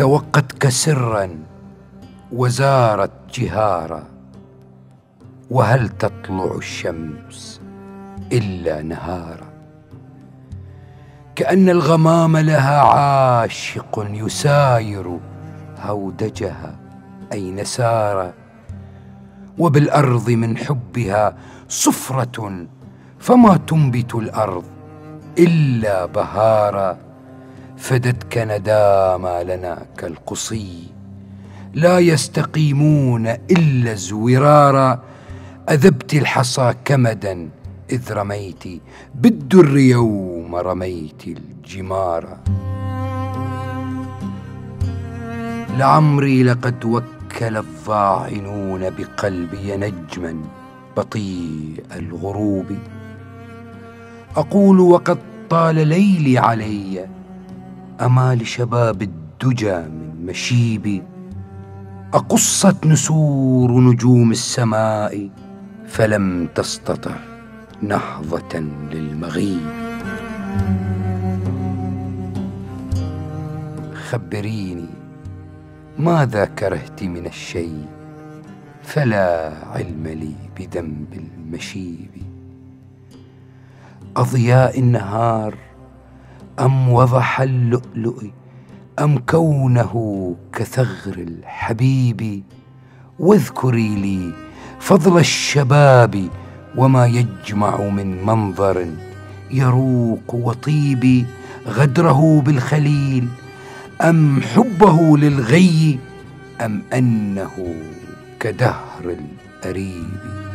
توقتك سرا وزارت جهارا وهل تطلع الشمس إلا نهارا؟ كأن الغمام لها عاشق يساير هودجها أين سار وبالأرض من حبها صفرة فما تنبت الأرض إلا بهارا. فدتك نداما لنا كالقصي. لا يستقيمون إلا زورارا أذبت الحصى كمدا إذ رميت. بالدر يوم رميت الجمار. لعمري لقد وكل الظاعنون بقلبي نجما بطيء الغروب. أقول وقد طال ليلي علي اما لشباب الدجى من مشيبي أقصت نسور نجوم السماء فلم تستطع نهضة للمغيب. خبريني ماذا كرهت من الشيء؟ فلا علم لي بذنب المشيب. أضياء النهار أم وضح اللؤلؤ أم كونه كثغر الحبيب؟ واذكري لي فضل الشباب وما يجمع من منظر يروق وطيب غدره بالخليل. أم حبه للغي أم أنه كدهر الأريب؟